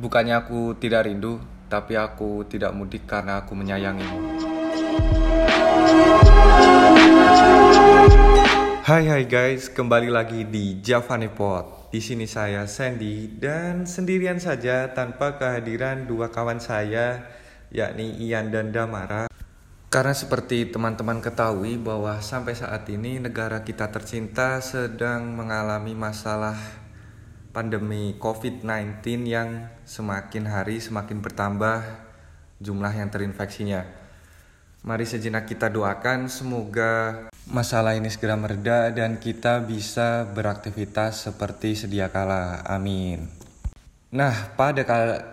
Bukannya aku tidak rindu, tapi aku tidak mudik karena aku menyayangimu. Hai hai guys, kembali lagi di Javani Pod. Di sini saya Sandy dan sendirian saja tanpa kehadiran dua kawan saya yakni Ian dan Damara. Karena seperti teman-teman ketahui bahwa sampai saat ini negara kita tercinta sedang mengalami masalah pandemi COVID-19 yang semakin hari semakin bertambah jumlah yang terinfeksinya. Mari sejenak kita doakan semoga masalah ini segera mereda dan kita bisa beraktivitas seperti sedia kala. Amin. Nah, pada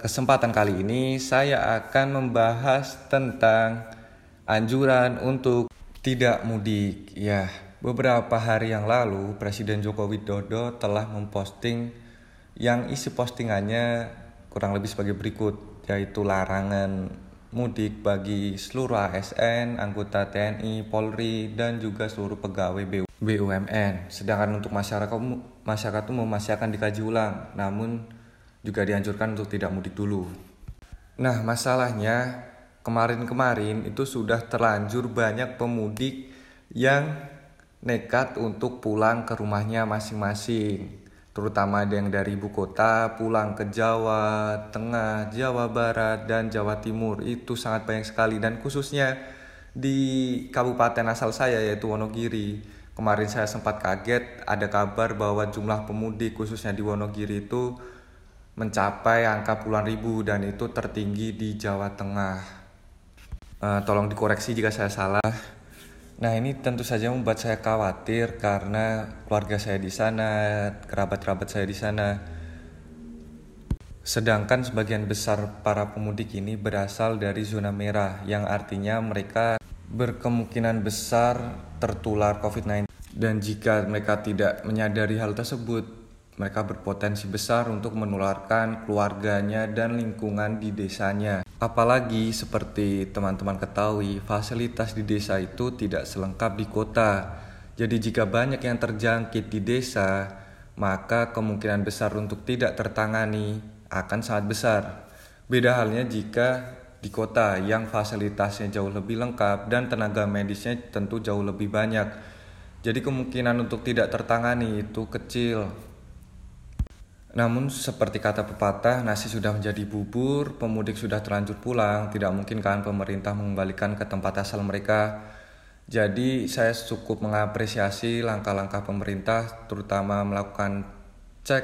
kesempatan kali ini saya akan membahas tentang anjuran untuk tidak mudik. Ya, beberapa hari yang lalu Presiden Joko Widodo telah memposting yang isi postingannya kurang lebih sebagai berikut, yaitu larangan mudik bagi seluruh ASN, anggota TNI, Polri, dan juga seluruh pegawai BUMN. Sedangkan untuk masyarakat masyarakat umum masih akan dikaji ulang, namun juga dianjurkan untuk tidak mudik dulu. Nah, masalahnya kemarin-kemarin itu sudah terlanjur banyak pemudik yang nekat untuk pulang ke rumahnya masing-masing. Terutama ada yang dari ibu kota pulang ke Jawa Tengah, Jawa Barat, dan Jawa Timur. Itu sangat banyak sekali dan khususnya di kabupaten asal saya yaitu Wonogiri. Kemarin saya sempat kaget ada kabar bahwa jumlah pemudik khususnya di Wonogiri itu mencapai angka puluhan ribu dan itu tertinggi di Jawa Tengah. Uh, tolong dikoreksi jika saya salah. Nah ini tentu saja membuat saya khawatir karena keluarga saya di sana, kerabat-kerabat saya di sana. Sedangkan sebagian besar para pemudik ini berasal dari zona merah yang artinya mereka berkemungkinan besar tertular COVID-19. Dan jika mereka tidak menyadari hal tersebut, mereka berpotensi besar untuk menularkan keluarganya dan lingkungan di desanya. Apalagi seperti teman-teman ketahui, fasilitas di desa itu tidak selengkap di kota. Jadi jika banyak yang terjangkit di desa, maka kemungkinan besar untuk tidak tertangani akan sangat besar. Beda halnya jika di kota yang fasilitasnya jauh lebih lengkap dan tenaga medisnya tentu jauh lebih banyak. Jadi kemungkinan untuk tidak tertangani itu kecil. Namun seperti kata pepatah, nasi sudah menjadi bubur, pemudik sudah terlanjur pulang, tidak mungkin kan pemerintah mengembalikan ke tempat asal mereka. Jadi saya cukup mengapresiasi langkah-langkah pemerintah terutama melakukan cek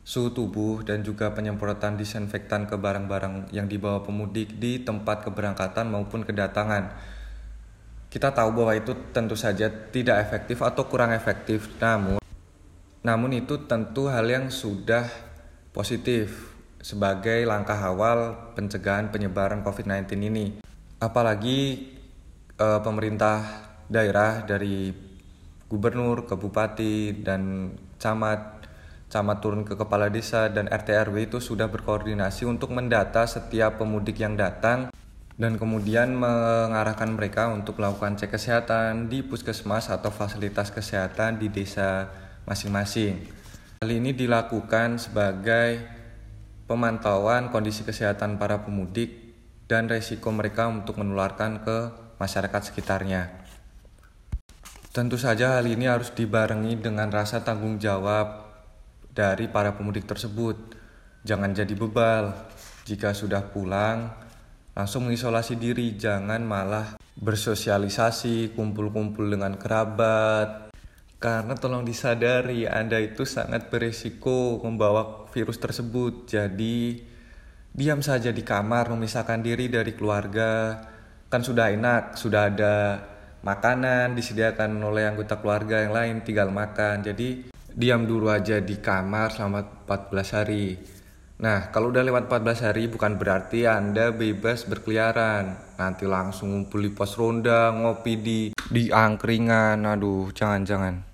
suhu tubuh dan juga penyemprotan disinfektan ke barang-barang yang dibawa pemudik di tempat keberangkatan maupun kedatangan. Kita tahu bahwa itu tentu saja tidak efektif atau kurang efektif, namun namun itu tentu hal yang sudah positif sebagai langkah awal pencegahan penyebaran COVID-19 ini. Apalagi e, pemerintah daerah dari gubernur, ke bupati dan camat camat turun ke kepala desa dan RT RW itu sudah berkoordinasi untuk mendata setiap pemudik yang datang dan kemudian mengarahkan mereka untuk melakukan cek kesehatan di puskesmas atau fasilitas kesehatan di desa masing-masing. Hal ini dilakukan sebagai pemantauan kondisi kesehatan para pemudik dan resiko mereka untuk menularkan ke masyarakat sekitarnya. Tentu saja hal ini harus dibarengi dengan rasa tanggung jawab dari para pemudik tersebut. Jangan jadi bebal. Jika sudah pulang, langsung mengisolasi diri, jangan malah bersosialisasi, kumpul-kumpul dengan kerabat, karena tolong disadari Anda itu sangat berisiko membawa virus tersebut. Jadi diam saja di kamar memisahkan diri dari keluarga. Kan sudah enak, sudah ada makanan disediakan oleh anggota keluarga yang lain tinggal makan. Jadi diam dulu aja di kamar selama 14 hari. Nah, kalau udah lewat 14 hari bukan berarti Anda bebas berkeliaran. Nanti langsung ngumpul di pos ronda, ngopi di di angkringan. Aduh, jangan-jangan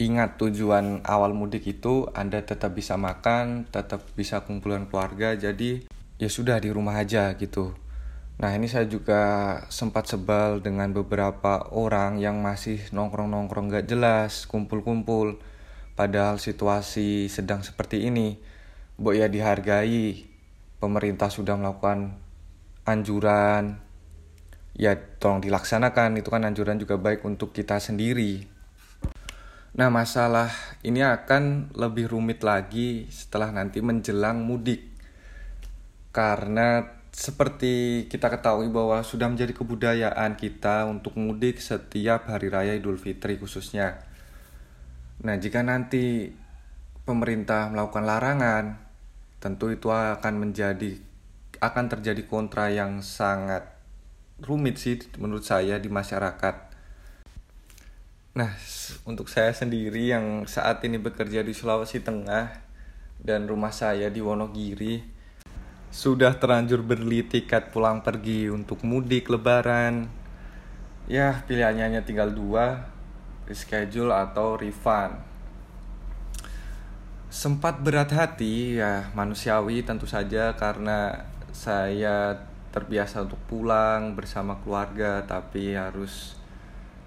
ingat tujuan awal mudik itu Anda tetap bisa makan, tetap bisa kumpulan keluarga, jadi ya sudah di rumah aja gitu. Nah ini saya juga sempat sebal dengan beberapa orang yang masih nongkrong-nongkrong gak jelas, kumpul-kumpul, padahal situasi sedang seperti ini. Bo ya dihargai pemerintah sudah melakukan anjuran ya tolong dilaksanakan itu kan anjuran juga baik untuk kita sendiri Nah, masalah ini akan lebih rumit lagi setelah nanti menjelang mudik. Karena seperti kita ketahui bahwa sudah menjadi kebudayaan kita untuk mudik setiap hari raya Idul Fitri khususnya. Nah, jika nanti pemerintah melakukan larangan, tentu itu akan menjadi akan terjadi kontra yang sangat rumit sih menurut saya di masyarakat Nah, untuk saya sendiri yang saat ini bekerja di Sulawesi Tengah dan rumah saya di Wonogiri sudah terlanjur beli tiket pulang pergi untuk mudik lebaran. Ya, pilihannya hanya tinggal dua, reschedule atau refund. Sempat berat hati, ya manusiawi tentu saja karena saya terbiasa untuk pulang bersama keluarga tapi harus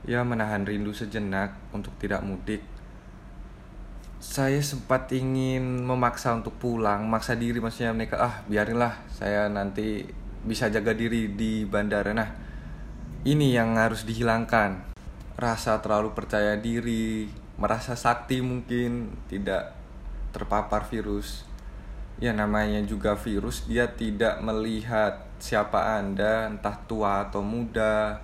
ya menahan rindu sejenak untuk tidak mudik. Saya sempat ingin memaksa untuk pulang, maksa diri maksudnya mereka ah biarinlah saya nanti bisa jaga diri di bandara. Nah, ini yang harus dihilangkan. Rasa terlalu percaya diri, merasa sakti mungkin tidak terpapar virus. Ya namanya juga virus, dia tidak melihat siapa Anda, entah tua atau muda,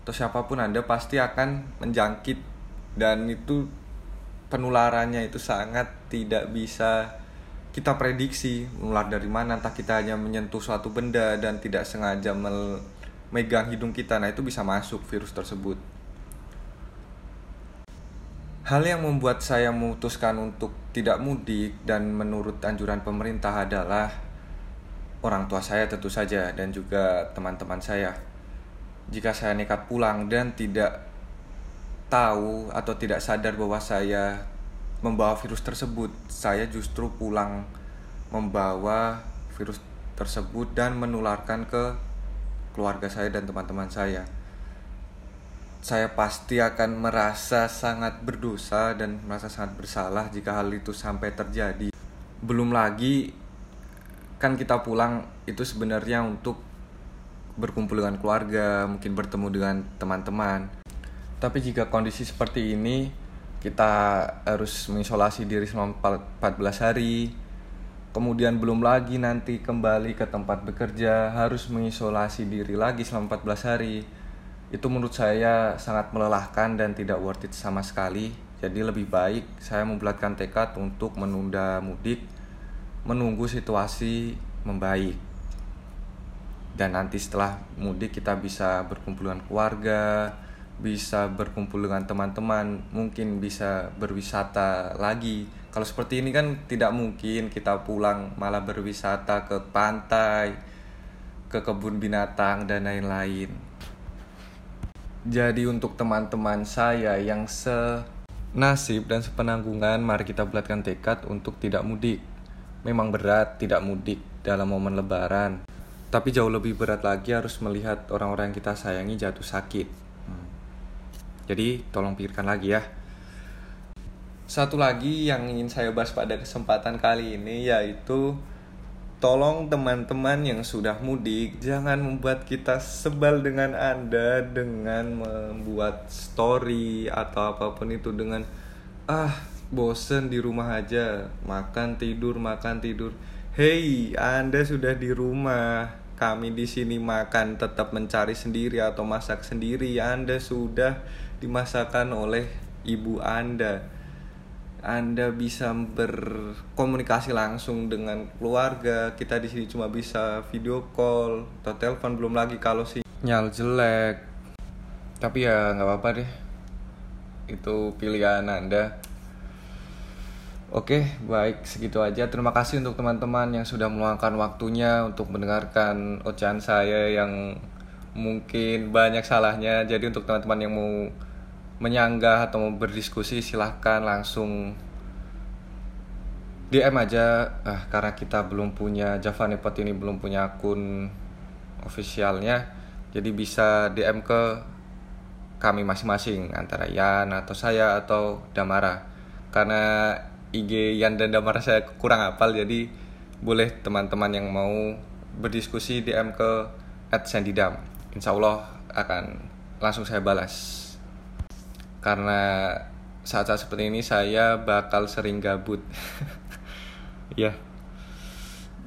atau siapa pun Anda pasti akan menjangkit. Dan itu penularannya itu sangat tidak bisa kita prediksi. Menular dari mana entah kita hanya menyentuh suatu benda dan tidak sengaja memegang hidung kita. Nah itu bisa masuk virus tersebut. Hal yang membuat saya memutuskan untuk tidak mudik dan menurut anjuran pemerintah adalah orang tua saya tentu saja dan juga teman-teman saya jika saya nekat pulang dan tidak tahu atau tidak sadar bahwa saya membawa virus tersebut, saya justru pulang membawa virus tersebut dan menularkan ke keluarga saya dan teman-teman saya. Saya pasti akan merasa sangat berdosa dan merasa sangat bersalah jika hal itu sampai terjadi. Belum lagi kan kita pulang itu sebenarnya untuk berkumpul dengan keluarga, mungkin bertemu dengan teman-teman. Tapi jika kondisi seperti ini, kita harus mengisolasi diri selama 14 hari. Kemudian belum lagi nanti kembali ke tempat bekerja, harus mengisolasi diri lagi selama 14 hari. Itu menurut saya sangat melelahkan dan tidak worth it sama sekali. Jadi lebih baik saya membulatkan tekad untuk menunda mudik, menunggu situasi membaik dan nanti setelah mudik kita bisa berkumpul dengan keluarga bisa berkumpul dengan teman-teman mungkin bisa berwisata lagi. Kalau seperti ini kan tidak mungkin kita pulang malah berwisata ke pantai ke kebun binatang dan lain-lain. Jadi untuk teman-teman saya yang senasib dan sepenanggungan mari kita bulatkan tekad untuk tidak mudik. Memang berat tidak mudik dalam momen lebaran tapi jauh lebih berat lagi harus melihat orang-orang yang kita sayangi jatuh sakit. Hmm. Jadi tolong pikirkan lagi ya. Satu lagi yang ingin saya bahas pada kesempatan kali ini yaitu tolong teman-teman yang sudah mudik jangan membuat kita sebal dengan Anda dengan membuat story atau apa pun itu dengan ah bosen di rumah aja makan tidur makan tidur Hei, Anda sudah di rumah kami di sini makan tetap mencari sendiri atau masak sendiri Anda sudah dimasakkan oleh ibu Anda. Anda bisa berkomunikasi langsung dengan keluarga kita di sini cuma bisa video call atau telepon belum lagi kalau sinyal jelek. Tapi ya nggak apa-apa deh itu pilihan Anda Oke, baik segitu aja. Terima kasih untuk teman-teman yang sudah meluangkan waktunya untuk mendengarkan ocehan saya yang mungkin banyak salahnya. Jadi untuk teman-teman yang mau menyanggah atau mau berdiskusi silahkan langsung DM aja ah, karena kita belum punya Java Nepot ini belum punya akun officialnya jadi bisa DM ke kami masing-masing antara Yan atau saya atau Damara karena IG Yan dan Damar saya kurang hafal jadi boleh teman-teman yang mau berdiskusi DM ke @sandidam. Insya Allah akan langsung saya balas. Karena saat-saat seperti ini saya bakal sering gabut. ya.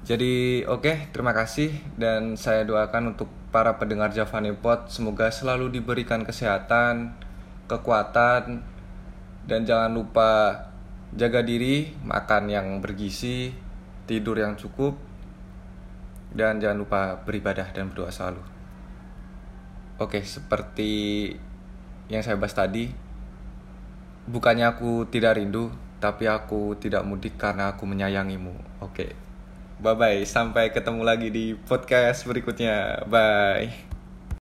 Jadi oke, okay, terima kasih dan saya doakan untuk para pendengar Javani Pod semoga selalu diberikan kesehatan, kekuatan dan jangan lupa jaga diri, makan yang bergizi, tidur yang cukup dan jangan lupa beribadah dan berdoa selalu. Oke, seperti yang saya bahas tadi, bukannya aku tidak rindu, tapi aku tidak mudik karena aku menyayangimu. Oke. Bye bye, sampai ketemu lagi di podcast berikutnya. Bye.